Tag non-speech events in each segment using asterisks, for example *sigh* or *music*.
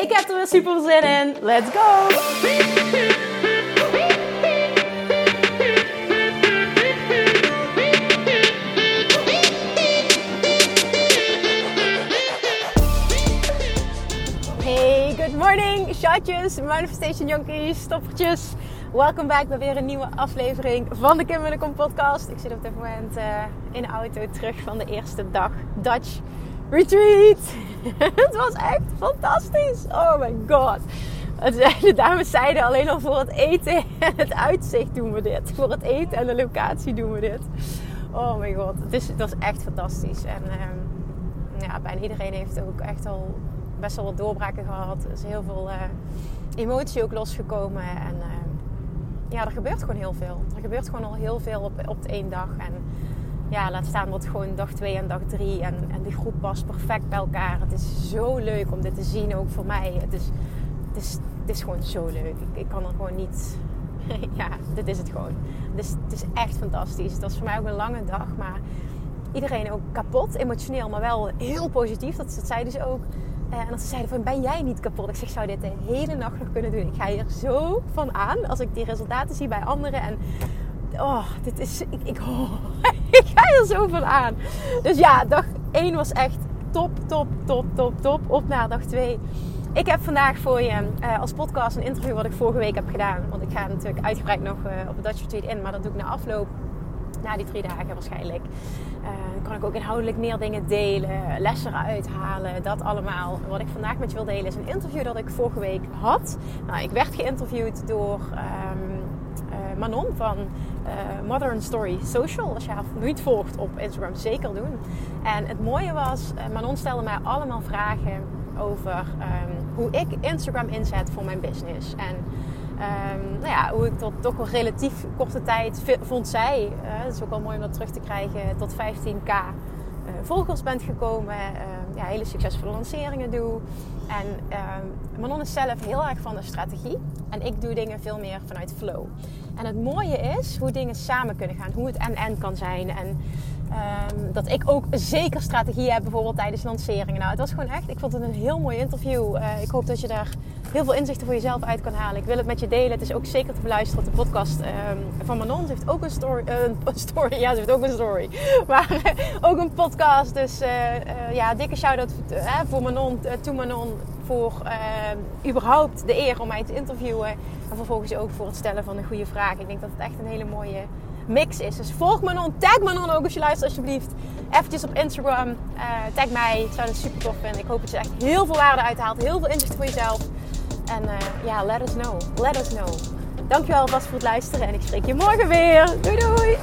Ik heb er weer super zin in. Let's go! Hey, good morning, shotjes, manifestation junkies, stoppertjes. Welkom bij weer een nieuwe aflevering van de Kim Kom podcast. Ik zit op dit moment uh, in de auto terug van de eerste dag Dutch Retreat. *laughs* het was echt fantastisch. Oh my god. *laughs* De dames zeiden alleen al voor het eten en het uitzicht doen we dit. Voor het eten en de locatie doen we dit. Oh my god. Het, is, het was echt fantastisch. En uh, ja, bijna iedereen heeft ook echt al best wel wat doorbraken gehad. Er is heel veel uh, emotie ook losgekomen. En uh, ja, er gebeurt gewoon heel veel. Er gebeurt gewoon al heel veel op, op de één dag. En ja, laat staan wat gewoon dag 2 en dag 3. En, en die groep past perfect bij elkaar. Het is zo leuk om dit te zien, ook voor mij. Het is, het is, het is gewoon zo leuk. Ik, ik kan er gewoon niet... *laughs* ja, dit is het gewoon. Dus het is echt fantastisch. Het was voor mij ook een lange dag, maar iedereen ook kapot, emotioneel, maar wel heel positief. Dat, dat zeiden ze ook. Eh, en dat ze zeiden van, ben jij niet kapot? Ik zeg, zou dit de hele nacht nog kunnen doen? Ik ga hier zo van aan als ik die resultaten zie bij anderen. En oh, dit is, ik, ik, oh, *laughs* ik ga er zo van aan. Dus ja, dag 1 was echt top, top, top, top, top. Op naar dag 2. Ik heb vandaag voor je uh, als podcast een interview wat ik vorige week heb gedaan. Want ik ga natuurlijk uitgebreid nog uh, op de Dutch Retreat in. Maar dat doe ik na afloop. Na die drie dagen waarschijnlijk. Dan kan ik ook inhoudelijk meer dingen delen. Lessen eruit halen. Dat allemaal. Wat ik vandaag met je wil delen is een interview dat ik vorige week had. Nou, ik werd geïnterviewd door... Um, Manon van uh, Modern Story Social. Als je haar niet volgt op Instagram, zeker doen. En het mooie was, uh, Manon stelde mij allemaal vragen over um, hoe ik Instagram inzet voor mijn business. En um, nou ja, hoe ik tot toch wel relatief korte tijd vond zij, uh, het is ook wel mooi om dat terug te krijgen, tot 15k volgers bent gekomen. ja, hele succesvolle lanceringen doe. En Manon is zelf heel erg van de strategie. En ik doe dingen veel meer vanuit flow. En het mooie is hoe dingen samen kunnen gaan. Hoe het en-en kan zijn. En um, dat ik ook zeker strategie heb, bijvoorbeeld tijdens lanceringen. Nou, het was gewoon echt, ik vond het een heel mooi interview. Uh, ik hoop dat je daar heel veel inzichten voor jezelf uit kan halen. Ik wil het met je delen. Het is ook zeker te beluisteren de podcast um, van Manon. Ze heeft ook een story, een *laughs* story. Ja, ze heeft ook een story. *laughs* Maar uh, ook een podcast. Dus ja, dikke shout-out voor Manon, to Manon. Voor überhaupt de eer om mij te interviewen. En vervolgens ook voor het stellen van een goede vraag. Ik denk dat het echt een hele mooie mix is. Dus volg Manon, tag Manon ook als je luistert alsjeblieft. Eventjes op Instagram, uh, tag mij. Ik zou het super tof vinden. Ik hoop dat je echt heel veel waarde uithaalt. Heel veel inzicht voor jezelf. En uh, ja, let us know. Let us know. Dankjewel alvast voor het luisteren en ik spreek je morgen weer. Doei doei!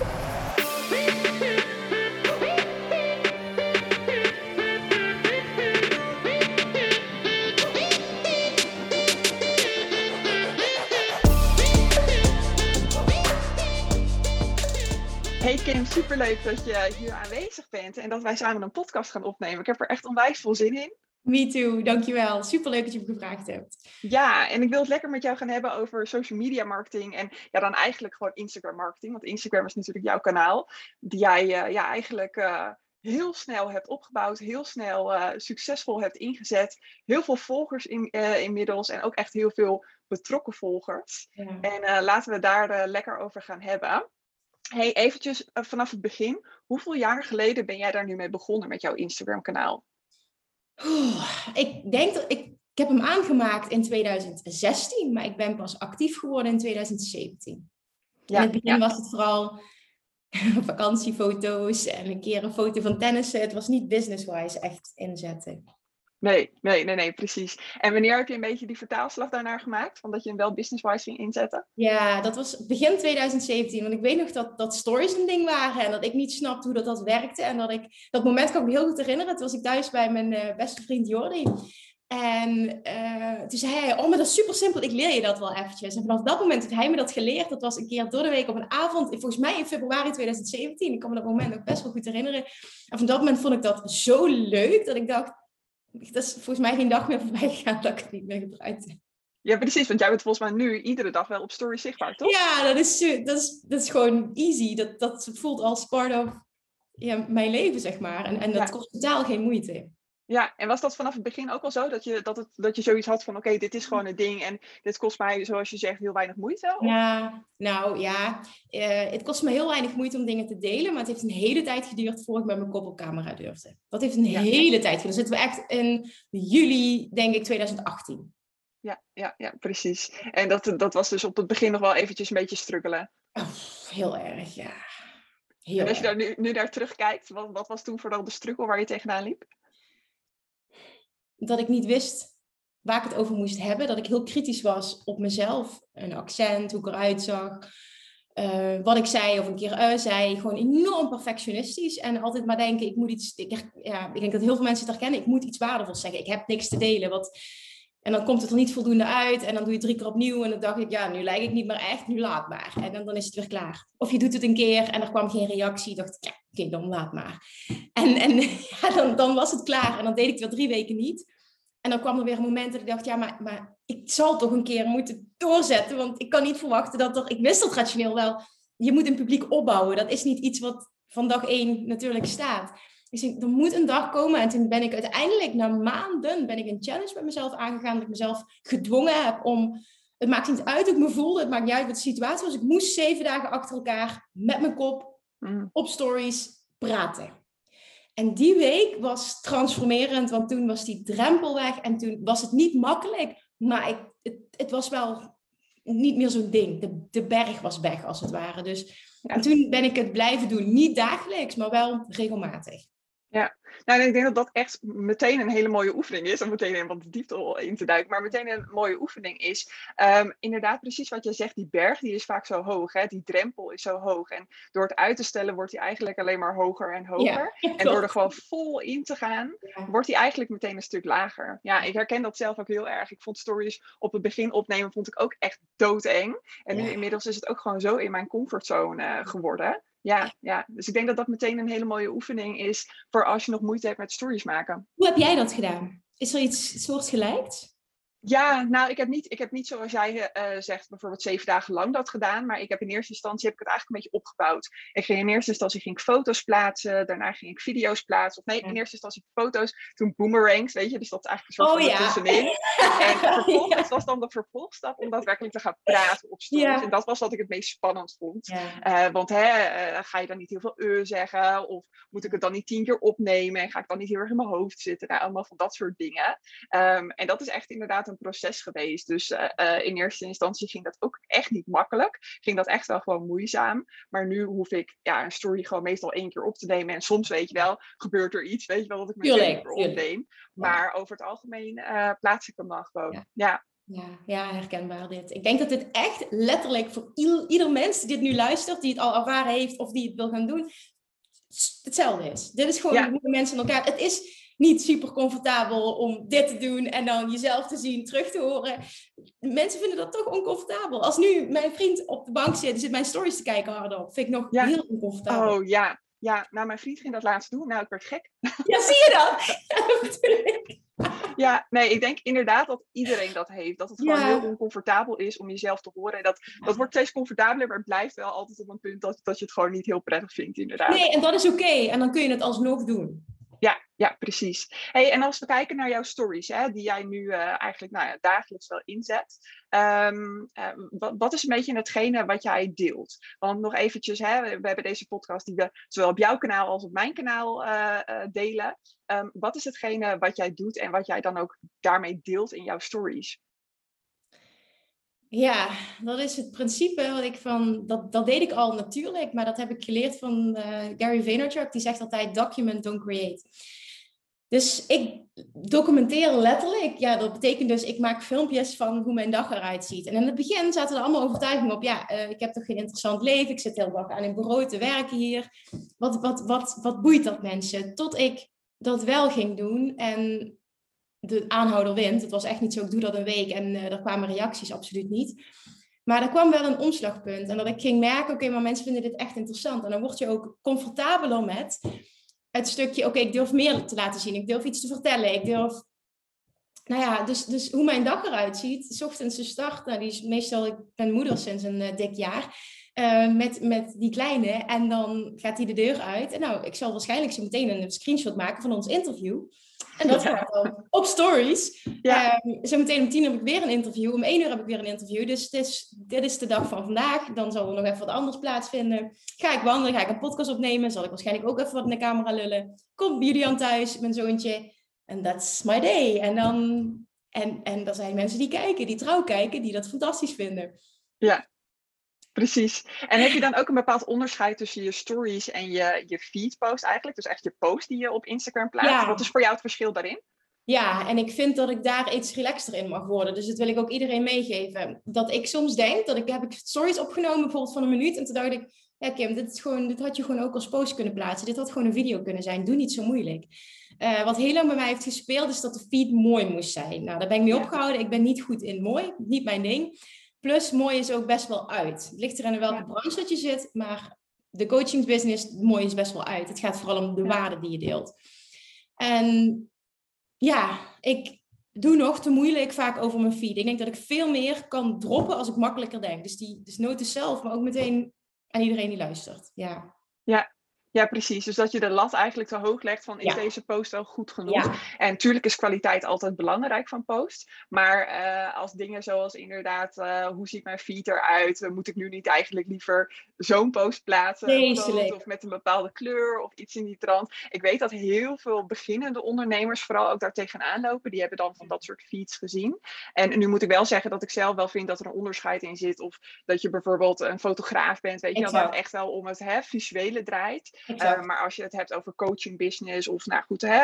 Kim, superleuk dat je hier aanwezig bent en dat wij samen een podcast gaan opnemen. Ik heb er echt onwijs veel zin in. Me too, dankjewel. Superleuk dat je me gevraagd hebt. Ja, en ik wil het lekker met jou gaan hebben over social media marketing en ja, dan eigenlijk gewoon Instagram marketing. Want Instagram is natuurlijk jouw kanaal, die jij uh, ja, eigenlijk uh, heel snel hebt opgebouwd, heel snel uh, succesvol hebt ingezet. Heel veel volgers in, inmiddels en ook echt heel veel betrokken volgers. Ja. En laten we daar lekker over gaan hebben. Hey, eventjes uh, vanaf het begin. Hoeveel jaar geleden ben jij daar nu mee begonnen met jouw Instagram kanaal? Oeh, ik denk dat ik, ik heb hem aangemaakt in 2016, maar ik ben pas actief geworden in 2017. Ja, in het begin ja. was het vooral *laughs* vakantiefoto's en een keer een foto van tennissen. Het was niet business-wise echt inzetten. Nee, nee, nee, nee, precies. En wanneer heb je een beetje die vertaalslag daarnaar gemaakt? Van dat je hem wel business-wise ging inzetten? Ja, dat was begin 2017. Want ik weet nog dat, dat stories een ding waren. En dat ik niet snapte hoe dat, dat werkte. En dat ik, dat moment kan me heel goed herinneren. Toen was ik thuis bij mijn uh, beste vriend Jordi. En uh, toen zei hij, oh, maar dat is super simpel, ik leer je dat wel eventjes. En vanaf dat moment heeft hij me dat geleerd. Dat was een keer door de week op een avond, volgens mij in februari 2017. Ik kan me dat moment ook best wel goed herinneren. En van dat moment vond ik dat zo leuk, dat ik dacht, dat is volgens mij geen dag meer voorbij gegaan dat ik het niet meer gebruikte. Ja, precies, want jij bent volgens mij nu iedere dag wel op story zichtbaar, toch? Ja, dat is, dat is, dat is gewoon easy. Dat, dat voelt als part of ja, mijn leven, zeg maar. En, en dat kost totaal geen moeite. Ja, en was dat vanaf het begin ook al zo? Dat je, dat het, dat je zoiets had van, oké, dit is gewoon een ding en dit kost mij, zoals je zegt, heel weinig moeite? Ja, nou ja, uh, het kost me heel weinig moeite om dingen te delen, maar het heeft een hele tijd geduurd voordat ik met mijn koppelcamera durfde. Dat heeft een hele tijd geduurd. Dan zitten we echt in juli, denk ik, 2018. Ja, ja, ja, precies. En dat, dat was dus op het begin nog wel eventjes een beetje struggelen. Oh, heel erg, ja. Heel en als je daar nu, nu naar terugkijkt, wat, wat was toen vooral de struggle waar je tegenaan liep? Dat ik niet wist waar ik het over moest hebben. Dat ik heel kritisch was op mezelf. Een accent, hoe ik eruit zag. Uh, wat ik zei of een keer uh, zei. Gewoon enorm perfectionistisch. En altijd maar denken, ik moet iets... Ik, ja, ik denk dat heel veel mensen het herkennen. Ik moet iets waardevols zeggen. Ik heb niks te delen. Wat, en dan komt het er niet voldoende uit. En dan doe je drie keer opnieuw. En dan dacht ik, ja, nu lijk ik niet meer echt. Nu laat maar. En dan, dan is het weer klaar. Of je doet het een keer en er kwam geen reactie. dacht ik, ja, oké, dan laat maar. En, en *laughs* ja, dan, dan was het klaar. En dan deed ik het weer drie weken niet. En dan kwam er weer een moment dat ik dacht, ja, maar, maar ik zal toch een keer moeten doorzetten. Want ik kan niet verwachten dat er... Ik wist dat rationeel wel. Je moet een publiek opbouwen. Dat is niet iets wat van dag één natuurlijk staat. Dus ik, er moet een dag komen. En toen ben ik uiteindelijk, na maanden, ben ik een challenge met mezelf aangegaan. Dat ik mezelf gedwongen heb om... Het maakt niet uit hoe ik me voelde. Het maakt niet uit wat de situatie was. Ik moest zeven dagen achter elkaar met mijn kop mm. op stories praten. En die week was transformerend, want toen was die drempel weg en toen was het niet makkelijk, maar ik, het, het was wel niet meer zo'n ding. De, de berg was weg, als het ware. Dus en toen ben ik het blijven doen. Niet dagelijks, maar wel regelmatig. Ja, nou, ik denk dat dat echt meteen een hele mooie oefening is. Om meteen in wat diepte in te duiken. Maar meteen een mooie oefening is. Um, inderdaad, precies wat je zegt. Die berg die is vaak zo hoog. Hè? Die drempel is zo hoog. En door het uit te stellen wordt die eigenlijk alleen maar hoger en hoger. *laughs* en door er gewoon vol in te gaan, wordt die eigenlijk meteen een stuk lager. Ja, ik herken dat zelf ook heel erg. Ik vond stories op het begin opnemen vond ik ook echt doodeng. En nu inmiddels is het ook gewoon zo in mijn comfortzone uh, geworden. Ja, ja, dus ik denk dat dat meteen een hele mooie oefening is voor als je nog moeite hebt met stories maken. Hoe heb jij dat gedaan? Is er iets soortgelijks? Ja, nou, ik heb niet, ik heb niet zoals jij uh, zegt, bijvoorbeeld zeven dagen lang dat gedaan. Maar ik heb in eerste instantie heb ik het eigenlijk een beetje opgebouwd. Ik ging in eerste instantie ging ik foto's plaatsen, daarna ging ik video's plaatsen. Of nee, in eerste instantie foto's, toen boomerangs, weet je. Dus dat is eigenlijk een soort oh, van ja. tussenin. *laughs* En vervolgens was dan de vervolgstap om daadwerkelijk te gaan praten op stories. En dat was wat ik het meest spannend vond. Uh, want hè, uh, ga je dan niet heel veel uh zeggen? Of moet ik het dan niet tien keer opnemen? En ga ik dan niet heel erg in mijn hoofd zitten? Nou, allemaal van dat soort dingen. Um, en dat is echt inderdaad een proces geweest. Dus uh, uh, in eerste instantie ging dat ook echt niet makkelijk. Ging dat echt wel gewoon moeizaam. Maar nu hoef ik ja, een story gewoon meestal één keer op te nemen. En soms weet je wel, gebeurt er iets. Weet je wel dat ik me één keer opneem. Maar over het algemeen uh, plaats ik hem dan gewoon. Ja. ja. Ja, ja, herkenbaar dit. Ik denk dat dit echt letterlijk voor ieder mens die dit nu luistert, die het al ervaren heeft of die het wil gaan doen, hetzelfde is. Dit is gewoon ja. hoe mensen elkaar. Het is niet super comfortabel om dit te doen en dan jezelf te zien, terug te horen. Mensen vinden dat toch oncomfortabel. Als nu mijn vriend op de bank zit, die zit mijn stories te kijken hardop, vind ik nog heel oncomfortabel. Oh ja, ja, nou mijn vriend ging dat laatst doen. Nou, ik werd gek. Ja, zie je dat? *laughs* ja, nee, ik denk inderdaad dat iedereen dat heeft. Dat het gewoon heel oncomfortabel is om jezelf te horen. En dat, dat wordt steeds comfortabeler, maar het blijft wel altijd op een punt dat, dat je het gewoon niet heel prettig vindt, inderdaad. Nee, en dat is oké. En dan kun je het alsnog doen. Ja, ja, precies. Hey, en als we kijken naar jouw stories, hè, die jij nu uh, eigenlijk nou ja, dagelijks wel inzet. Um, uh, wat, wat, is een beetje hetgene wat jij deelt? Want nog eventjes, hè, we, hebben deze podcast die we zowel op jouw kanaal als op mijn kanaal uh, delen. Um, wat is hetgene wat jij doet en wat jij dan ook daarmee deelt in jouw stories? Ja, dat is het principe wat ik van, dat, dat deed ik al natuurlijk, maar dat heb ik geleerd van uh, Gary Vaynerchuk. Die zegt altijd document, don't create. Dus ik documenteer letterlijk. Ja, dat betekent dus ik maak filmpjes van hoe mijn dag eruit ziet. En in het begin zaten er allemaal overtuigingen op. Ja, uh, ik heb toch geen interessant leven. Ik zit heel dag aan een bureau te werken hier. Wat, wat, wat, wat boeit dat mensen? Tot ik dat wel ging doen. En de aanhouder wint. Het was echt niet zo, ik doe dat een week en uh, er kwamen reacties, absoluut niet. Maar er kwam wel een omslagpunt. En dat ik ging merken, oké, maar mensen vinden dit echt interessant. En dan word je ook comfortabeler met het stukje, oké, ik durf meer te laten zien. Ik durf iets te vertellen. Ik durf... Nou ja, dus, dus hoe mijn dag eruit ziet. S ochtends de start, nou, die is meestal, ik ben moeder sinds een uh, dik jaar. Uh, met, met die kleine. En dan gaat hij de deur uit. En nou, ik zal waarschijnlijk zo meteen een screenshot maken van ons interview. En dat gaat dan op stories. Ja. Um, zometeen om tien heb ik weer een interview. Om één uur heb ik weer een interview. Dus dit is, dit is de dag van vandaag. Dan zal er nog even wat anders plaatsvinden. Ga ik wandelen, ga ik een podcast opnemen. Zal ik waarschijnlijk ook even wat in de camera lullen. Komt Julian thuis, mijn zoontje. En that's my day. En dan... En, en er zijn mensen die kijken, die trouw kijken, die dat fantastisch vinden. Ja, Precies. En heb je dan ook een bepaald onderscheid tussen je stories en je, je feed post eigenlijk? Dus echt je post die je op Instagram plaatst. Wat is voor jou het verschil daarin? Ja, en ik vind dat ik daar iets relaxter in mag worden. Dus dat wil ik ook iedereen meegeven. Dat ik soms denk, dat ik heb ik stories opgenomen bijvoorbeeld van een minuut. En toen dacht ik, ja Kim, dit, is gewoon, dit had je gewoon ook als post kunnen plaatsen. Dit had gewoon een video kunnen zijn. Doe niet zo moeilijk. Uh, wat heel lang bij mij heeft gespeeld, is dat de feed mooi moest zijn. Nou, daar ben ik mee opgehouden. Ik ben niet goed in mooi. Niet mijn ding. Plus, mooi is ook best wel uit. Het ligt er in welke branche dat je zit, maar de coachingsbusiness, mooi is best wel uit. Het gaat vooral om de waarde die je deelt. En ja, ik doe nog te moeilijk vaak over mijn feed. Ik denk dat ik veel meer kan droppen als ik makkelijker denk. Dus die dus noten zelf, maar ook meteen aan iedereen die luistert. Ja. Ja, ja, precies. Dus dat je de lat eigenlijk te hoog legt van is deze post wel goed genoeg? En natuurlijk is kwaliteit altijd belangrijk van post. Maar uh, als dingen zoals inderdaad, uh, hoe ziet mijn feed eruit? moet ik nu niet eigenlijk liever zo'n post plaatsen? Of met een bepaalde kleur of iets in die trant. Ik weet dat heel veel beginnende ondernemers vooral ook daar tegenaan lopen. Die hebben dan van dat soort feeds gezien. En nu moet ik wel zeggen dat ik zelf wel vind dat er een onderscheid in zit. Of dat je bijvoorbeeld een fotograaf bent. Weet je, dat het echt wel om het hè, visuele draait. Uh, maar als je het hebt over coaching business of nou goed, hè,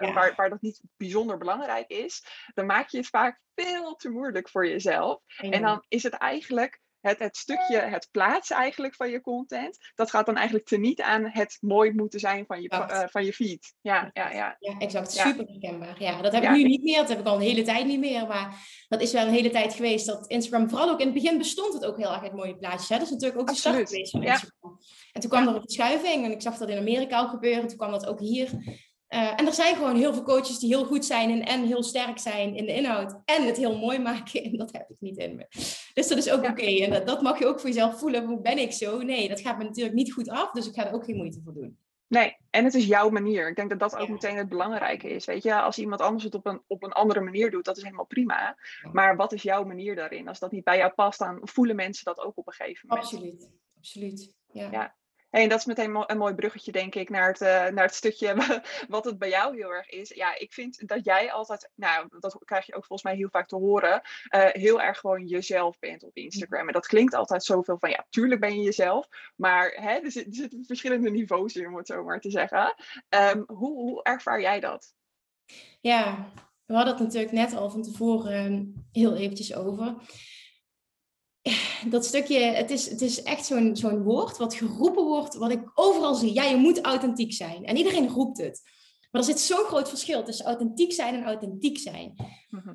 uh, waar, waar dat niet bijzonder belangrijk is, dan maak je het vaak veel te moeilijk voor jezelf. En dan is het eigenlijk het, het stukje, het plaatsen eigenlijk van je content, dat gaat dan eigenlijk teniet aan het mooi moeten zijn van je, uh, van je feed. Ja, ja, ja. ja exact. Super herkenbaar. Ja, dat heb ik nu niet meer. Dat heb ik al een hele tijd niet meer. Maar dat is wel een hele tijd geweest dat Instagram, vooral ook in het begin bestond het ook heel erg het mooie plaatjes. Hè? Dat is natuurlijk ook de start geweest van Instagram. En toen kwam er een verschuiving en ik zag dat in Amerika al gebeuren. Toen kwam dat ook hier. Uh, en er zijn gewoon heel veel coaches die heel goed zijn en, en heel sterk zijn in de inhoud. En het heel mooi *laughs* maken. En dat heb ik niet in me. Dus dat is ook oké. En dat, dat, mag je ook voor jezelf voelen. Hoe ben ik zo? Nee, dat gaat me natuurlijk niet goed af. Dus ik ga er ook geen moeite voor doen. Nee, en het is jouw manier. Ik denk dat dat ook meteen het belangrijke is. Weet je, als iemand anders het op een, op een andere manier doet, dat is helemaal prima. Maar wat is jouw manier daarin? Als dat niet bij jou past, dan voelen mensen dat ook op een gegeven moment. Absoluut, absoluut. ja. ja en dat is meteen een mooi bruggetje, denk ik, naar het, uh, naar het stukje *laughs* wat het bij jou heel erg is. Ja, ik vind dat jij altijd, nou, dat krijg je ook volgens mij heel vaak te horen, uh, heel erg gewoon jezelf bent op Instagram. En dat klinkt altijd zoveel van, ja, tuurlijk ben je jezelf, maar hè, er, zit, er zitten verschillende niveaus in, om het zo maar te zeggen. Um, hoe, hoe ervaar jij dat? Ja, we hadden het natuurlijk net al van tevoren heel eventjes over dat stukje, het is, het is echt zo'n zo'n woord wat geroepen wordt, wat ik overal zie. Ja, je moet authentiek zijn. En iedereen roept het. Maar er zit zo'n groot verschil tussen authentiek zijn en authentiek zijn. Mhm.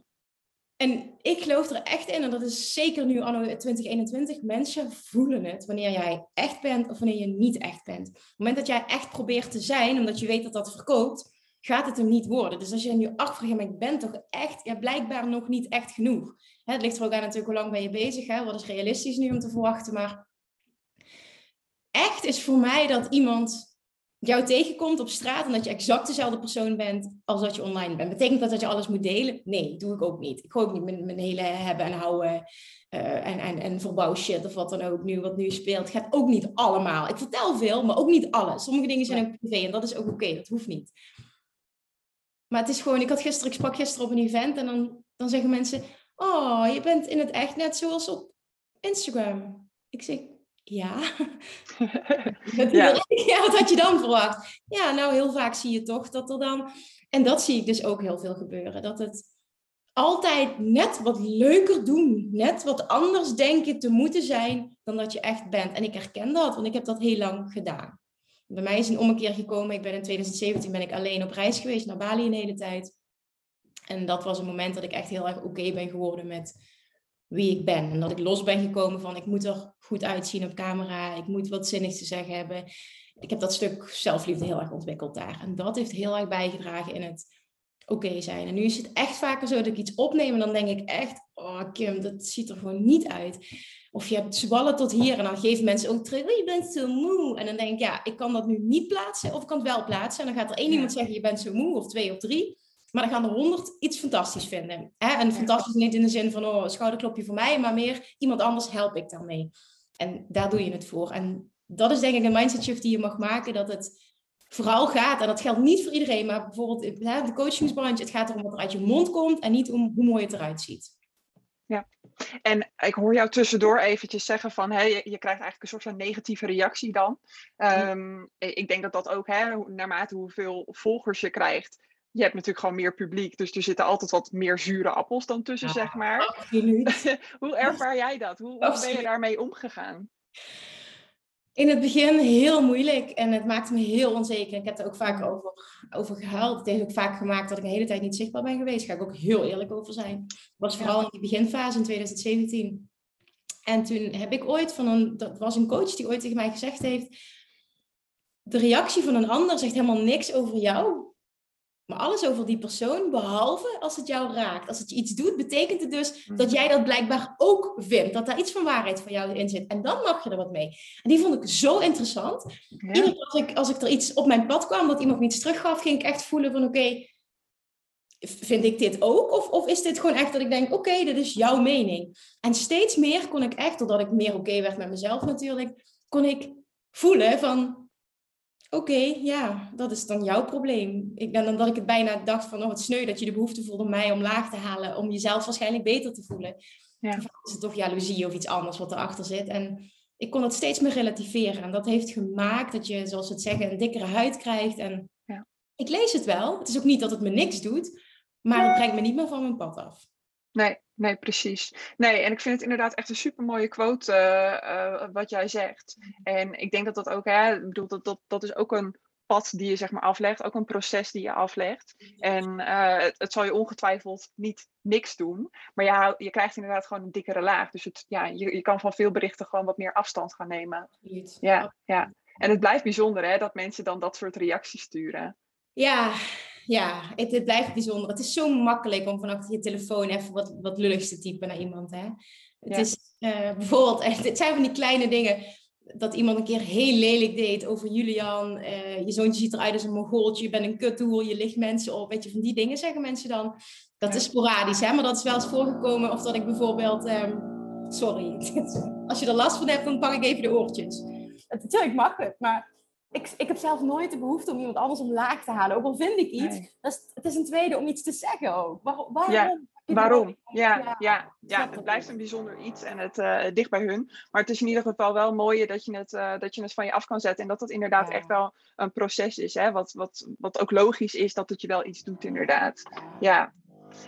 En ik geloof er echt in, en dat is zeker nu anno 2021, mensen voelen het wanneer jij echt bent of wanneer je niet echt bent. Op het moment dat jij echt probeert te zijn, omdat je weet dat dat verkoopt, gaat het hem niet worden. Dus als je nu afvraagt, maar ik ben toch echt, ja, blijkbaar nog niet echt genoeg. Hè, het ligt er ook aan natuurlijk hoe lang ben je bezig, hè? wat is realistisch nu om te verwachten. Maar echt is voor mij dat iemand jou tegenkomt op straat en dat je exact dezelfde persoon bent als dat je online bent. Betekent dat dat je alles moet delen? Nee, doe ik ook niet. Ik gooi ook niet mijn, mijn hele hebben en houden uh, en, en, en verbouw shit of wat dan ook nu, wat nu speelt. Het gaat ook niet allemaal. Ik vertel veel, maar ook niet alles. Sommige dingen zijn ook privé en dat is ook oké, dat hoeft niet. Maar het is gewoon, ik had gisteren, ik sprak gisteren op een event en dan, dan zeggen mensen, oh, je bent in het echt net zoals op Instagram. Ik zeg, ja. *laughs* ja. *laughs* ja. Wat had je dan verwacht? Ja, nou, heel vaak zie je toch dat er dan... En dat zie ik dus ook heel veel gebeuren. Dat het altijd net wat leuker doen. Net wat anders denken te moeten zijn dan dat je echt bent. En ik herken dat, want ik heb dat heel lang gedaan. Bij mij is een ommekeer gekomen. Ik ben in 2017 ben ik alleen op reis geweest naar Bali een hele tijd. En dat was een moment dat ik echt heel erg oké ben geworden met wie ik ben. En dat ik los ben gekomen van ik moet er goed uitzien op camera. Ik moet wat zinnigs te zeggen hebben. Ik heb dat stuk zelfliefde heel erg ontwikkeld daar. En dat heeft heel erg bijgedragen in het oké zijn. En nu is het echt vaker zo dat ik iets opneem en dan denk ik echt, oh Kim, dat ziet er gewoon niet uit. Of je hebt zwallen tot hier en dan geven mensen ook terug, oh, je bent zo moe. En dan denk ik, ja, ik kan dat nu niet plaatsen of ik kan het wel plaatsen. En dan gaat er één iemand zeggen, je bent zo moe, of twee of drie. Maar dan gaan er honderd iets fantastisch vinden. Hè? En fantastisch niet in de zin van, oh, schouderklopje voor mij, maar meer iemand anders help ik daarmee. En daar doe je het voor. En dat is denk ik een mindset shift die je mag maken, dat het vooral gaat, en dat geldt niet voor iedereen, maar bijvoorbeeld in de coachingsbranche, het gaat erom wat er uit je mond komt en niet om hoe mooi het eruit ziet. Ja, en ik hoor jou tussendoor eventjes zeggen van, hey, je, krijgt eigenlijk een soort van negatieve reactie dan. Um, ik denk dat dat ook, hè, naarmate hoeveel volgers je krijgt, je hebt natuurlijk gewoon meer publiek, dus er zitten altijd wat meer zure appels dan tussen, zeg maar. Absoluut. *laughs* hoe ervaar jij dat? Hoe, hoe ben je daarmee omgegaan? In het begin heel moeilijk en het maakte me heel onzeker. Ik heb er ook vaak over, over gehuild. Het heeft ook vaak gemaakt dat ik een hele tijd niet zichtbaar ben geweest. Daar ga ik ook heel eerlijk over zijn. Dat was vooral in die beginfase in 2017. En toen heb ik ooit van een, dat was een coach die ooit tegen mij gezegd heeft, de reactie van een ander zegt helemaal niks over jou. Maar alles over die persoon, behalve als het jou raakt. Als het je iets doet, betekent het dus dat mhm. jij dat blijkbaar ook vindt. Dat daar iets van waarheid van jou in zit. En dan mag je er wat mee. En die vond ik zo interessant. Iedere keer als ik, als ik er iets op mijn pad kwam, dat iemand me iets teruggaf, ging ik echt voelen van oké, vind ik dit ook? Of, of is dit gewoon echt dat ik denk, oké, dit is jouw mening. En steeds meer kon ik echt, doordat ik meer oké werd met mezelf natuurlijk, kon ik voelen van Oké, ja, dat is dan jouw probleem. Ik, dan dat ik het bijna dacht van, oh, het sneu dat je de behoefte voelde om mij omlaag te halen, om jezelf waarschijnlijk beter te voelen. Ja. Of is het toch jaloezie of iets anders wat erachter zit? En ik kon het steeds meer relativeren. En dat heeft gemaakt dat je, zoals we het zeggen, een dikkere huid krijgt. En ja. ik lees het wel. Het is ook niet dat het me niks doet, maar het brengt me niet meer van mijn pad af. Nee, nee, precies. Nee, en ik vind het inderdaad echt een super mooie quote uh, wat jij zegt. En ik denk dat dat ook, hè, ik bedoel, dat, dat, dat is ook een pad die je zeg maar aflegt, ook een proces die je aflegt. En uh, het, het, zal je ongetwijfeld niet niks doen, maar je, je krijgt inderdaad gewoon een dikkere laag. Dus het, ja, je, je kan van veel berichten gewoon wat meer afstand gaan nemen. Ja, ja. En het blijft bijzonder hè, dat mensen dan dat soort reacties sturen. Ja, ja, het, het, blijft bijzonder. Het is zo makkelijk om vanaf je telefoon even wat, wat lulligs te typen naar iemand. Hè? Het is uh, bijvoorbeeld, echt, het zijn van die kleine dingen. Dat iemand een keer heel lelijk deed over Julian. Uh, je zoontje ziet eruit als een mongooltje. Je bent een kuttoer. Je ligt mensen op. Weet je, van die dingen zeggen mensen dan. Dat is sporadisch, hè? maar dat is wel eens voorgekomen. Of dat ik bijvoorbeeld... Um, sorry, *laughs* als je er last van hebt, dan pak ik even de oortjes. Natuurlijk mag het, maar ik, ik heb zelf nooit de behoefte om iemand anders omlaag te halen. Ook al vind ik iets. Dat is, het is een tweede om iets te zeggen ook. waarom? Ja. Waarom? Ja, ja, ja, het blijft een bijzonder iets en het uh, dicht bij hun. Maar het is in ieder geval wel mooi dat je het, uh, dat je het van je af kan zetten. En dat dat inderdaad echt wel een proces is. Hè? Wat, wat, wat ook logisch is dat het je wel iets doet, inderdaad. Ja.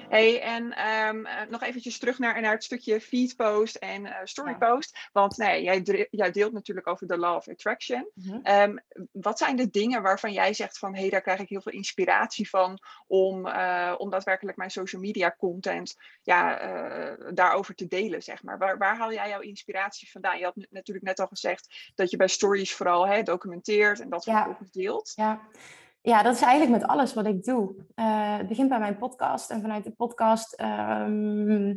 Hey, en um, nog eventjes terug naar, naar het stukje feedpost en uh, storypost. Want nee, jij, jij, deelt natuurlijk over de law of attraction. Mm wat zijn de dingen waarvan jij zegt van... hé, hey, daar krijg ik heel veel inspiratie van... om, uh, om daadwerkelijk mijn social media content ja, uh, daarover te delen, zeg maar. Waar, waar haal jij jouw inspiratie vandaan? Je had natuurlijk net al gezegd dat je bij stories vooral hè, documenteert... en dat vervolgens ja. deelt. Ja ja, dat is eigenlijk met alles wat ik doe. Uh, het begint bij mijn podcast en vanuit de podcast ehm,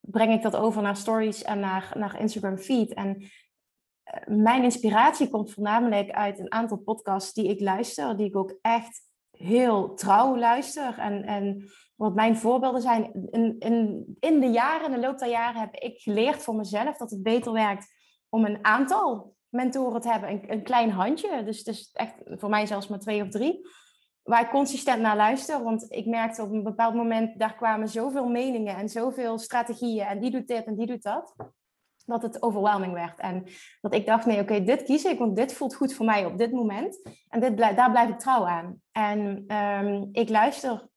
breng ik dat over naar stories en naar, naar Instagram feed. En eh, mijn inspiratie komt voornamelijk uit een aantal podcasts die ik luister, die ik ook echt heel trouw luister. En, en wat mijn voorbeelden zijn, in, in, in de jaren, in de loop der jaren heb ik geleerd voor mezelf dat het beter werkt om een aantal mentoren te hebben. Een, een klein handje, dus, dus echt voor mij zelfs maar twee of drie. Waar ik consistent naar luister, want ik merkte op een bepaald moment, daar kwamen zoveel meningen en zoveel strategieën en die doet dit en die doet dat, dat het overwhelming werd. En dat ik dacht, nee, oké, dit kies ik, want dit voelt goed voor mij op dit moment. En dit daar blijf ik trouw aan. En um, ik luister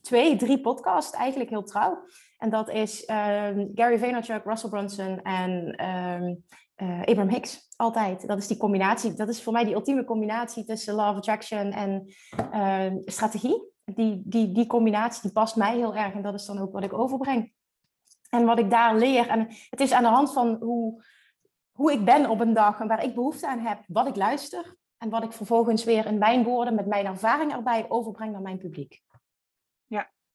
twee, drie podcasts eigenlijk heel trouw. En dat is um, Gary Vaynerchuk, Russell Brunson en um, uh, Abraham Hicks. Altijd. Dat is die combinatie. Dat is voor mij die ultieme combinatie tussen law of attraction en uh, strategie. die, die, die combinatie die past mij heel erg en dat is dan ook wat ik overbreng. En wat ik daar leer, en het is aan de hand van hoe, hoe ik ben op een dag en waar ik behoefte aan heb, wat ik luister en wat ik vervolgens weer in mijn woorden met mijn ervaring erbij overbreng naar mijn publiek.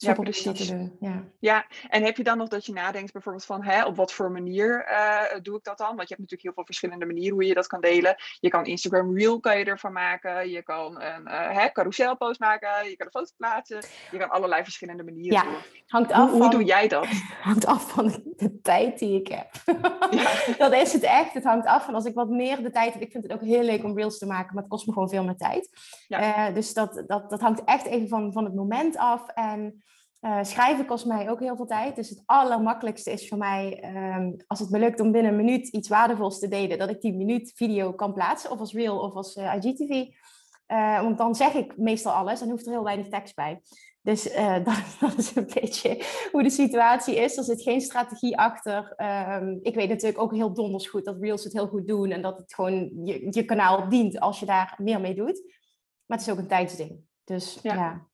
Ja, precies. Ja. ja, en heb je dan nog dat je nadenkt bijvoorbeeld van hè, op wat voor manier uh, doe ik dat dan? Want je hebt natuurlijk heel veel verschillende manieren hoe je dat kan delen. Je kan Instagram Reel kan je ervan maken. Je kan een uh, hè, carouselpost maken. Je kan een foto plaatsen. Je kan allerlei verschillende manieren ja, doen. Hangt af hoe, hoe doe jij dat? *laughs* Hangt af van de tijd die ik heb. *laughs* Ja. *laughs* dat is het echt. Het hangt af van als ik wat meer de tijd heb. Ik vind het ook heel leuk om reels te maken, maar het kost me gewoon veel meer tijd. Ja. Uh, dus dat, dat, dat hangt echt even van, van het moment af. En uh, schrijven kost mij ook heel veel tijd. Dus het allermakkelijkste is voor mij, um, als het me lukt om binnen een minuut iets waardevols te delen, dat ik die minuut video kan plaatsen, of als reel of als uh, IGTV. Uh, want dan zeg ik meestal alles en hoeft er heel weinig tekst bij. Dus *laughs* dat, dat, is een beetje hoe de situatie is. Er zit geen strategie achter. Um, ik weet natuurlijk ook heel donders goed dat reels het heel goed doen en dat het gewoon je, je kanaal dient als je daar meer mee doet. Maar het is ook een tijdsding. Dus ja. ja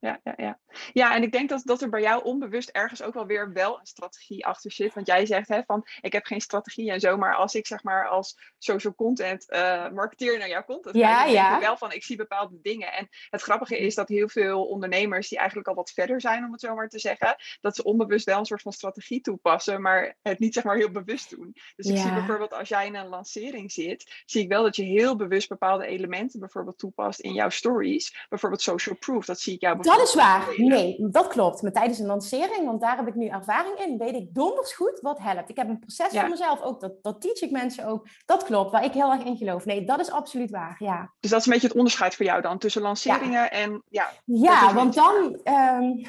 ja, ja, ja. ja, en ik denk dat, dat er bij jou onbewust ergens ook wel weer wel een strategie achter zit. Want jij zegt hè, van ik heb geen strategie en zo, maar als ik zeg maar als social content uh, marketeer naar jouw content ja, kijk, dan ja. denk ik wel van ik zie bepaalde dingen. En het grappige is dat heel veel ondernemers die eigenlijk al wat verder zijn, om het zo maar te zeggen, dat ze onbewust wel een soort van strategie toepassen, maar het niet zeg maar heel bewust doen. Dus ik zie bijvoorbeeld als jij in een lancering zit, zie ik wel dat je heel bewust bepaalde elementen bijvoorbeeld toepast in jouw stories. Bijvoorbeeld social proof, dat zie ik jou bijvoorbeeld dat is waar. Nee, dat klopt. Maar tijdens een lancering, want daar heb ik nu ervaring in, weet ik donders goed wat helpt. Ik heb een proces voor mezelf ook, dat, dat teach ik mensen ook. Dat klopt, waar ik heel erg in geloof. Nee, dat is absoluut waar, ja. Dus dat is een beetje het onderscheid voor jou dan, tussen lanceringen en... Ja, ja want dan... Um,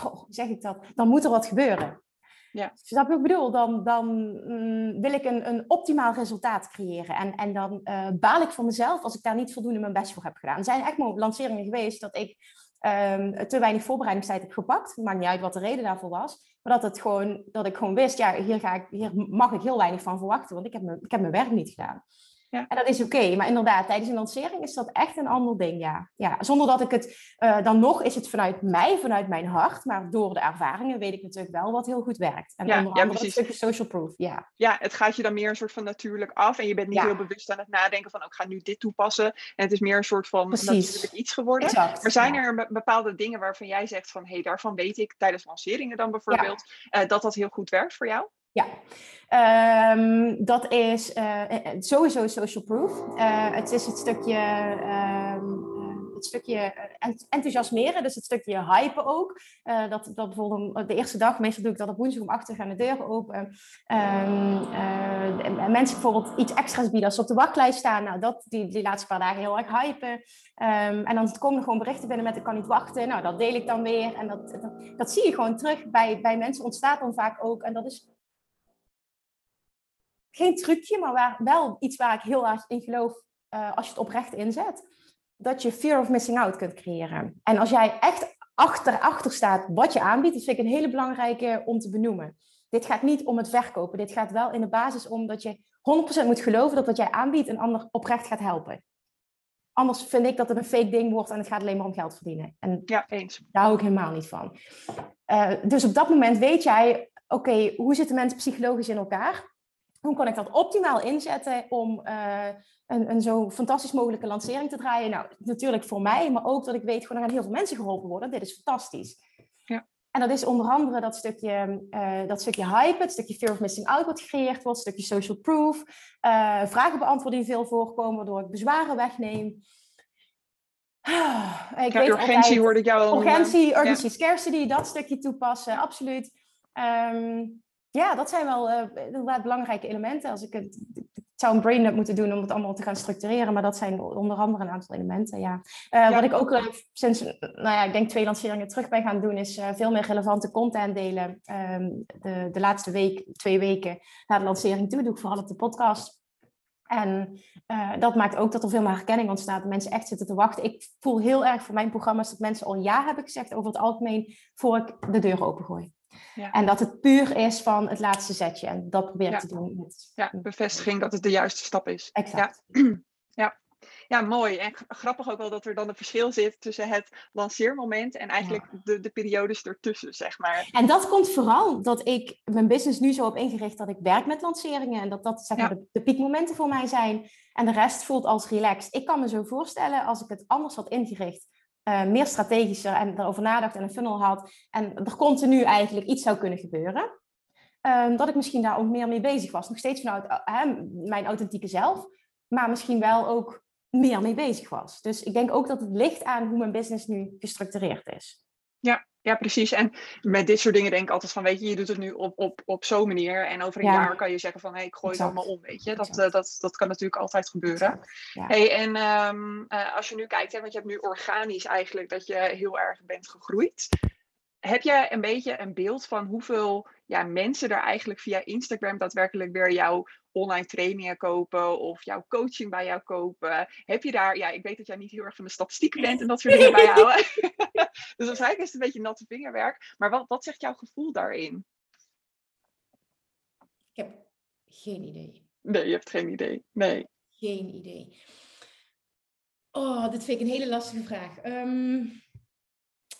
hoe zeg ik dat? Dan moet er wat gebeuren. Ja. Snap je wat ik bedoel? Dan, dan mm, wil ik een, een optimaal resultaat creëren. En, en dan uh, baal ik voor mezelf als ik daar niet voldoende mijn best voor heb gedaan. Er zijn echt lanceringen geweest dat ik um, te weinig voorbereidingstijd heb gepakt. Maakt niet uit wat de reden daarvoor was. Maar dat, het gewoon, dat ik gewoon wist, ja, hier, ga ik, hier mag ik heel weinig van verwachten, want ik heb, mijn, ik heb mijn werk niet gedaan. Ja. En dat is oké, maar inderdaad, tijdens een lancering is dat echt een ander ding, ja. ja zonder dat ik het, uh, dan nog is het vanuit mij, vanuit mijn hart, maar door de ervaringen weet ik natuurlijk wel wat heel goed werkt. En ja, onder andere ja, stukje social proof, ja. Ja, het gaat je dan meer een soort van natuurlijk af en je bent niet heel bewust aan het nadenken van, oh, ik ga nu dit toepassen. En het is meer een soort van precies. natuurlijk iets geworden. Exact, maar zijn er bepaalde dingen waarvan jij zegt van, hé, hey, daarvan weet ik tijdens lanceringen dan bijvoorbeeld, uh, dat dat heel goed werkt voor jou? Ja, um, dat is uh, sowieso social proof. Het is het stukje, um, het stukje enthousiasmeren, dus het stukje hypen ook. Dat, dat bijvoorbeeld de eerste dag, meestal doe ik dat op woensdag om acht uur gaan de deuren open. Um, mensen bijvoorbeeld iets extra's bieden als ze op de wachtlijst staan. Nou, dat die, die laatste paar dagen heel erg hypen. en dan komen er gewoon berichten binnen met ik kan niet wachten. Nou, dat deel ik dan weer. En dat, dat, dat zie je gewoon terug bij, bij mensen ontstaat dan vaak ook. En dat is geen trucje, maar waar, wel iets waar ik heel erg in geloof uh, als je het oprecht inzet. Dat je fear of missing out kunt creëren. En als jij echt achter, achter staat wat je aanbiedt, dat vind ik een hele belangrijke om te benoemen. Dit gaat niet om het verkopen. Dit gaat wel in de basis om dat je 100% moet geloven dat wat jij aanbiedt een ander oprecht gaat helpen. Anders vind ik dat het een fake ding wordt en het gaat alleen maar om geld verdienen. En ja, eens. Daar hou ik helemaal niet van. Uh, dus op dat moment weet jij, oké, hoe zitten mensen psychologisch in elkaar? Hoe kan ik dat optimaal inzetten om uh, een, een zo fantastisch mogelijke lancering te draaien? Nou, natuurlijk voor mij, maar ook dat ik weet, gewoon er gaan heel veel mensen geholpen worden. Dit is fantastisch. Ja. En dat is onder andere dat stukje, uh, dat stukje hype, het stukje fear of missing out wat gecreëerd wordt, het stukje social proof, uh, vragen beantwoorden die veel voorkomen, waardoor ik bezwaren wegneem. ik ja, weet urgentie altijd, hoorde ik jou al. Urgentie, urgency, ja. scarcity, dat stukje toepassen, absoluut. Um, ja, dat zijn wel uh, inderdaad belangrijke elementen. Als ik het, ik zou een brain moeten doen om het allemaal te gaan structureren, maar dat zijn onder andere een aantal elementen. Ja. Uh, Wat ik ook uh, sinds, nou ja, ik denk twee lanceringen terug ben gaan doen, is veel meer relevante content delen. Um, de, de laatste week, twee weken na de lancering toe, doe ik vooral op de podcast. En dat maakt ook dat er veel meer herkenning ontstaat. Mensen echt zitten te wachten. Ik voel heel erg voor mijn programma's dat mensen al ja hebben gezegd over het algemeen voor ik de deur opengooi. Ja. En dat het puur is van het laatste zetje. En dat probeer ik te doen. Met, ja, bevestiging dat het de juiste stap is. Exact. Ja. *clears throat* ja. Ja, mooi. En grappig ook wel dat er dan een verschil zit tussen het lanceermoment en eigenlijk de, de periodes ertussen, zeg maar. En dat komt vooral dat ik mijn business nu zo heb ingericht dat ik werk met lanceringen en dat dat zeg maar, de, de, piekmomenten voor mij zijn. En de rest voelt als relaxed. Ik kan me zo voorstellen als ik het anders had ingericht, uh, meer strategischer en erover nadacht en een funnel had en er continu eigenlijk iets zou kunnen gebeuren. Um, dat ik misschien daar ook meer mee bezig was. Nog steeds vanuit uh, mijn authentieke zelf, maar misschien wel ook meer mee bezig was. Dus ik denk ook dat het ligt aan hoe mijn business nu gestructureerd is. Ja, ja, precies. En met dit soort dingen denk ik altijd van, weet je, je doet het nu op, op, op zo'n manier. En over een jaar kan je zeggen van, hé, hey, ik gooi het allemaal om, weet je. Dat, uh, dat, dat kan natuurlijk altijd gebeuren. Ja. Hey, en um, uh, als je nu kijkt, hè, want je hebt nu organisch eigenlijk dat je heel erg bent gegroeid. Heb je een beetje een beeld van hoeveel ja, mensen er eigenlijk via Instagram daadwerkelijk weer jouw online trainingen kopen of jouw coaching bij jou kopen? Heb je daar, ja, ik weet dat jij niet heel erg van de statistieken bent en dat soort dingen bijhouden. *laughs* dus waarschijnlijk is het een beetje natte vingerwerk. Maar wat, wat zegt jouw gevoel daarin? Ik heb geen idee. Nee, je hebt geen idee. Nee. Geen idee. Oh, dit vind ik een hele lastige vraag. Um,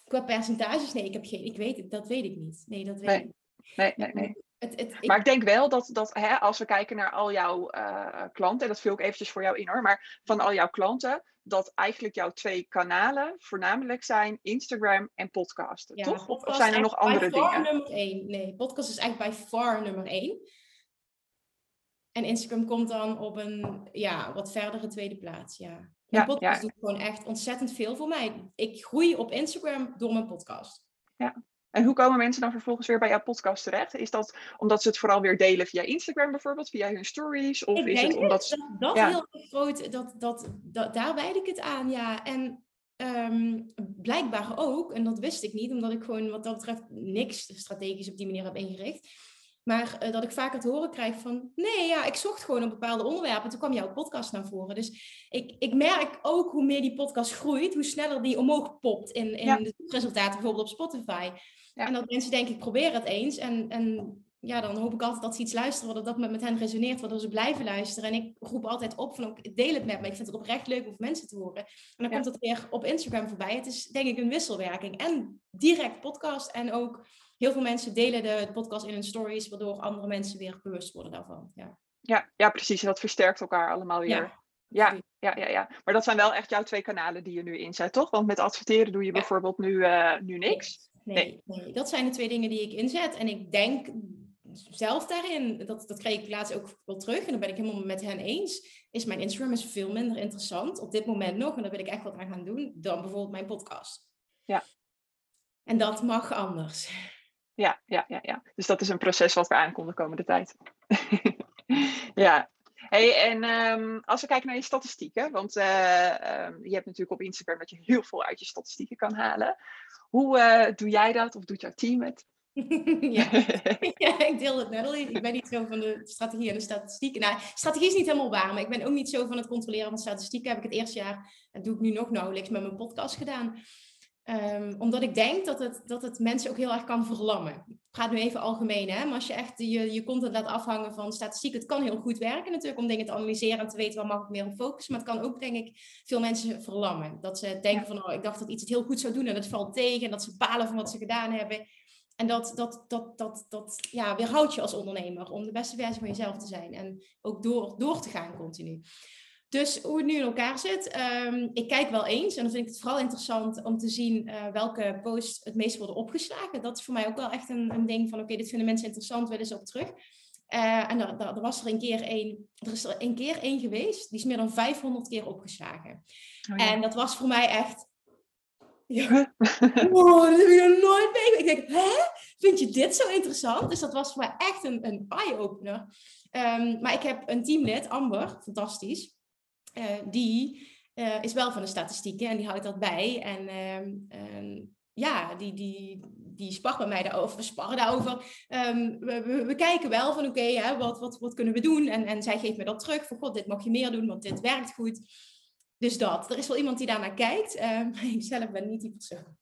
qua percentages, nee, ik heb geen, ik weet het, dat weet ik niet. Nee, dat weet nee. ik niet. Nee, nee, nee. Het, het, maar ik denk wel dat, dat hè, als we kijken naar al jouw uh, klanten, en dat vul ik eventjes voor jou in hoor, maar van al jouw klanten, dat eigenlijk jouw twee kanalen voornamelijk zijn Instagram en podcasten, toch? Podcast of zijn er nog andere dingen? nummer één. Nee, podcast is eigenlijk bij far nummer één. En Instagram komt dan op een ja, wat verdere tweede plaats, ja. Ja, podcast doet gewoon echt ontzettend veel voor mij. Ik groei op Instagram door mijn podcast. Ja, en hoe komen mensen dan vervolgens weer bij jouw podcast terecht? Is dat omdat ze het vooral weer delen via Instagram bijvoorbeeld, via hun stories? Of ik is het omdat ze... dat, dat ja. heel groot, dat, dat, dat, daar wijd ik het aan, ja. En um, blijkbaar ook, en dat wist ik niet, omdat ik gewoon wat dat betreft niks strategisch op die manier heb ingericht. Maar uh, dat ik vaker te horen krijg van, nee, ja, ik zocht gewoon op bepaalde onderwerpen. Toen kwam jouw podcast naar voren. Dus ik, ik merk ook hoe meer die podcast groeit, hoe sneller die omhoog popt in, in ja. de resultaten, bijvoorbeeld op Spotify. Ja. En dat mensen denken, ik probeer het eens. En, en ja, dan hoop ik altijd dat ze iets luisteren, dat dat met, met hen resoneert, waardoor ze blijven luisteren. En ik roep altijd op van, deel het met me. Ik vind het oprecht leuk om mensen te horen. En dan komt het weer op Instagram voorbij. Het is denk ik een wisselwerking. En direct podcast en ook heel veel mensen delen de podcast in hun stories, waardoor andere mensen weer bewust worden daarvan. Ja, ja, ja precies. En dat versterkt elkaar allemaal weer. Ja. Ja, ja, ja, ja. Maar dat zijn wel echt jouw twee kanalen die je nu inzet, toch? Want met adverteren doe je bijvoorbeeld nu, uh, nu niks. Nee, nee, nee, dat zijn de twee dingen die ik inzet. En ik denk zelf daarin, dat, dat kreeg ik laatst ook wel terug, en daar ben ik helemaal met hen eens, is mijn Instagram is veel minder interessant op dit moment nog, en daar wil ik echt wat aan gaan doen, dan bijvoorbeeld mijn podcast. Ja. En dat mag anders. Ja, ja, ja, ja. Dus dat is een proces wat we aankomen de komende tijd. *laughs* ja. Hey, en um, als we kijken naar je statistieken, want uh, um, je hebt natuurlijk op Instagram dat je heel veel uit je statistieken kan halen. Hoe uh, doe jij dat of doet jouw team het? *laughs* ja. *laughs* ja, ik deel het net al. Ik ben niet zo van de strategie en de statistieken. Nou, strategie is niet helemaal waar, maar ik ben ook niet zo van het controleren van statistieken. Heb ik het eerste jaar, en doe ik nu nog nauwelijks, met mijn podcast gedaan. Um, omdat ik denk dat het, dat het mensen ook heel erg kan verlammen. Ik praat nu even algemeen, hè? maar als je echt je, je content laat afhangen van statistiek, het kan heel goed werken natuurlijk om dingen te analyseren en te weten waar mag ik meer op focussen. Maar het kan ook, denk ik, veel mensen verlammen. Dat ze denken van, oh, ik dacht dat iets het heel goed zou doen en het valt tegen. En dat ze balen van wat ze gedaan hebben. En dat, dat, dat, dat, dat ja, weerhoudt je als ondernemer om de beste versie van jezelf te zijn. En ook door, door te gaan continu. Dus hoe het nu in elkaar zit, um, ik kijk wel eens en dan vind ik het vooral interessant om te zien uh, welke posts het meest worden opgeslagen. Dat is voor mij ook wel echt een, een ding van oké, okay, dit vinden mensen interessant, willen ze op terug. Uh, en er, er, was er een keer één, er is er een keer één geweest, die is meer dan 500 keer opgeslagen. Oh, ja. En dat was voor mij echt, ja, wow, *laughs* dat heb ik nog nooit meegemaakt. Ik denk, hè? Vind je dit zo interessant? Dus dat was voor mij echt een, een eye-opener. Um, maar ik heb een teamlid, Amber, fantastisch. Uh, die uh, is wel van de statistieken en die houdt dat bij. En uh, ja, die, die, die spart bij mij daarover. We sparren daarover. Um, we, we, we, kijken wel van oké, wat, wat, wat kunnen we doen? En, en zij geeft me dat terug. Van god, dit mag je meer doen, want dit werkt goed. Dus dat. Er is wel iemand die daarnaar kijkt. maar *laughs* ik zelf ben niet die persoon.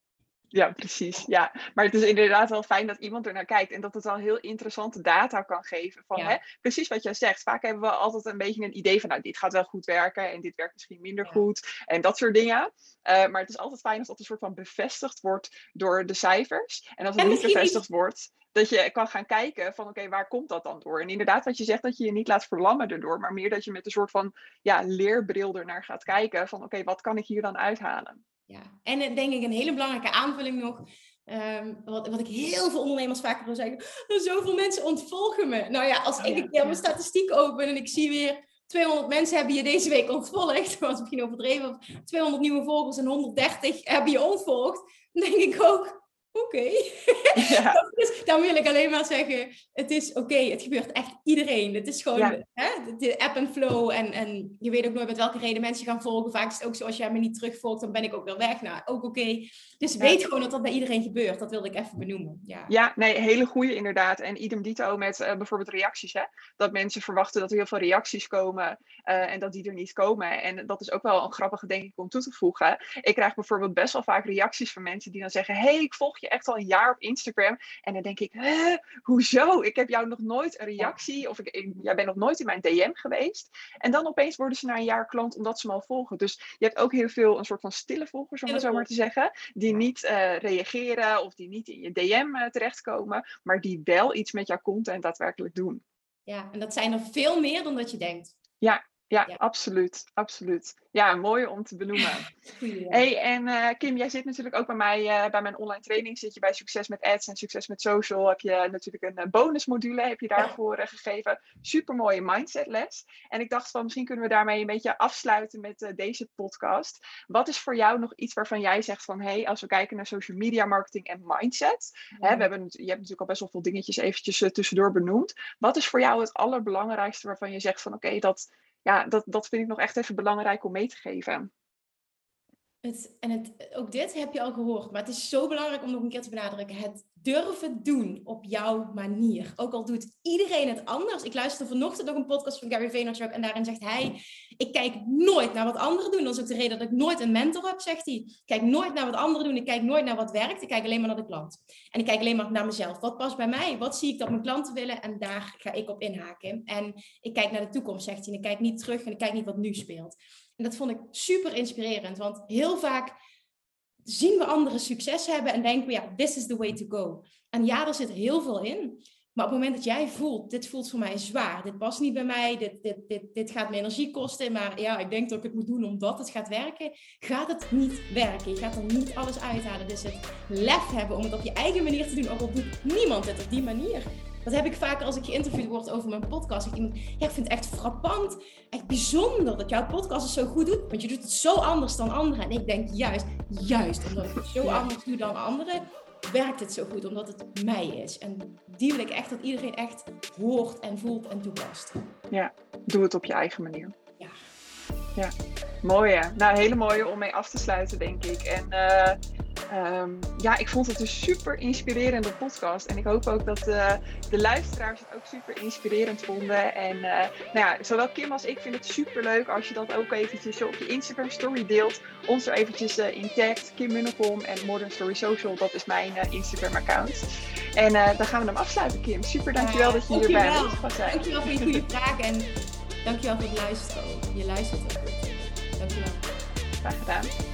Ja, precies. Ja. Maar het is inderdaad wel fijn dat iemand er naar kijkt en dat het al heel interessante data kan geven. Van, hè, precies wat jij zegt. Vaak hebben we altijd een beetje een idee van, nou, dit gaat wel goed werken en dit werkt misschien minder goed en dat soort dingen. Uh, maar het is altijd fijn als dat een soort van bevestigd wordt door de cijfers. En als het niet bevestigd wordt, dat je kan gaan kijken van oké, waar komt dat dan door? En inderdaad, wat je zegt, dat je je niet laat verlammen erdoor, maar meer dat je met een soort van ja, leerbril ernaar gaat kijken van oké, wat kan ik hier dan uithalen? Ja, en denk ik een hele belangrijke aanvulling nog. Um, wat, wat ik heel veel ondernemers vaak wil zeggen. Zoveel mensen ontvolgen me. Nou ja, als oh ik een keer mijn statistiek open en ik zie weer 200 mensen hebben je deze week ontvolgd. Dat *laughs* was misschien overdreven. Of 200 nieuwe volgers en 130 hebben je ontvolgd. Dan denk ik ook, oké. Ja. *laughs* dus dan wil ik alleen maar zeggen, het is oké, het gebeurt echt iedereen. Het is gewoon hè, de app en flow en, en je weet ook nooit met welke reden mensen gaan volgen. Vaak is het ook zo, als jij me niet terugvolgt, dan ben ik ook weer weg. Nou, ook oké. Dus weet gewoon dat dat bij iedereen gebeurt. Dat wilde ik even benoemen. Ja, ja nee, hele goede inderdaad. En idem dito met uh, bijvoorbeeld reacties. Hè? Dat mensen verwachten dat er heel veel reacties komen uh, en dat die er niet komen. En dat is ook wel een grappige, denk ik, om toe te voegen. Ik krijg bijvoorbeeld best wel vaak reacties van mensen die dan zeggen, hey, ik volg je echt al een jaar op Instagram. En dan denk ik, hoezo? Ik heb jou nog nooit een reactie of ik, jij bent nog nooit in mijn DM geweest. En dan opeens worden ze na een jaar klant omdat ze me al volgen. Dus je hebt ook heel veel een soort van stille volgers, om het zo maar te zeggen. Die niet uh, reageren of die niet in je DM uh, terechtkomen. Maar die wel iets met jouw content daadwerkelijk doen. Ja, en dat zijn er veel meer dan dat je denkt. Ja, ja, absoluut. Absoluut. Ja, mooi om te benoemen. *laughs* Hey, en uh, Kim, jij zit natuurlijk ook bij mij uh, bij mijn online training. Zit je bij Succes met Ads en Succes met Social. Heb je natuurlijk een uh, bonusmodule heb je daarvoor gegeven. Super mooie mindset les. En ik dacht van misschien kunnen we daarmee een beetje afsluiten met deze podcast. Wat is voor jou nog iets waarvan jij zegt van hey, als we kijken naar social media marketing en mindset. Hè, we hebben, je hebt natuurlijk al best wel veel dingetjes eventjes tussendoor benoemd. Wat is voor jou het allerbelangrijkste waarvan je zegt van oké, dat ja, dat, dat vind ik nog echt even belangrijk om mee te geven. Het, en het, ook dit heb je al gehoord, maar het is zo belangrijk om nog een keer te benadrukken. Het durven doen op jouw manier. Ook al doet iedereen het anders. Ik luisterde vanochtend nog een podcast van Gary Vaynerchuk en daarin zegt hij, ik kijk nooit naar wat anderen doen. Dat is ook de reden dat ik nooit een mentor heb, zegt hij. Ik kijk nooit naar wat anderen doen. Ik kijk nooit naar wat werkt. Ik kijk alleen maar naar de klant. En ik kijk alleen maar naar mezelf. Wat past bij mij? Wat zie ik dat mijn klanten willen? En daar ga ik op inhaken. En ik kijk naar de toekomst, zegt hij. En ik kijk niet terug en ik kijk niet wat nu speelt. En dat vond ik super inspirerend, want heel vaak zien we anderen succes hebben en denken we, ja, this is the way to go. En ja, er zit heel veel in. Maar op het moment dat jij voelt, dit voelt voor mij zwaar, dit past niet bij mij, dit, dit, dit, dit gaat me energie kosten, maar ja, ik denk dat ik het moet doen omdat het gaat werken, gaat het niet werken. Je gaat er niet alles uithalen. Dus het lef hebben om het op je eigen manier te doen, ook al doet niemand het op die manier. Dat heb ik vaker als ik geïnterviewd word over mijn podcast. Ik, iemand, ja, ik vind het echt frappant, echt bijzonder dat jouw podcast het zo goed doet. Want je doet het zo anders dan anderen. En ik denk juist, juist omdat ik het zo anders doe dan anderen, werkt het zo goed. Omdat het mij is. En die wil ik echt dat iedereen echt hoort en voelt en toepast. Ja, doe het op je eigen manier. Ja. Ja, mooi hè. Nou, hele mooie om mee af te sluiten, denk ik. En uh, Um, ja, ik vond het een super inspirerende podcast. En ik hoop ook dat uh, de luisteraars het ook super inspirerend vonden. En uh, nou ja, zowel Kim als ik vind het super leuk als je dat ook eventjes op je Instagram story deelt. Ons er eventjes uh, in tagt. Kim Munnekom en Modern Story Social. Dat is mijn Instagram account. En dan gaan we hem afsluiten, Kim. Super, dankjewel dat je hier bij ons was. Dankjewel voor je goede vragen en dankjewel voor het luisteren. Je luistert ook goed. Dankjewel. Graag gedaan.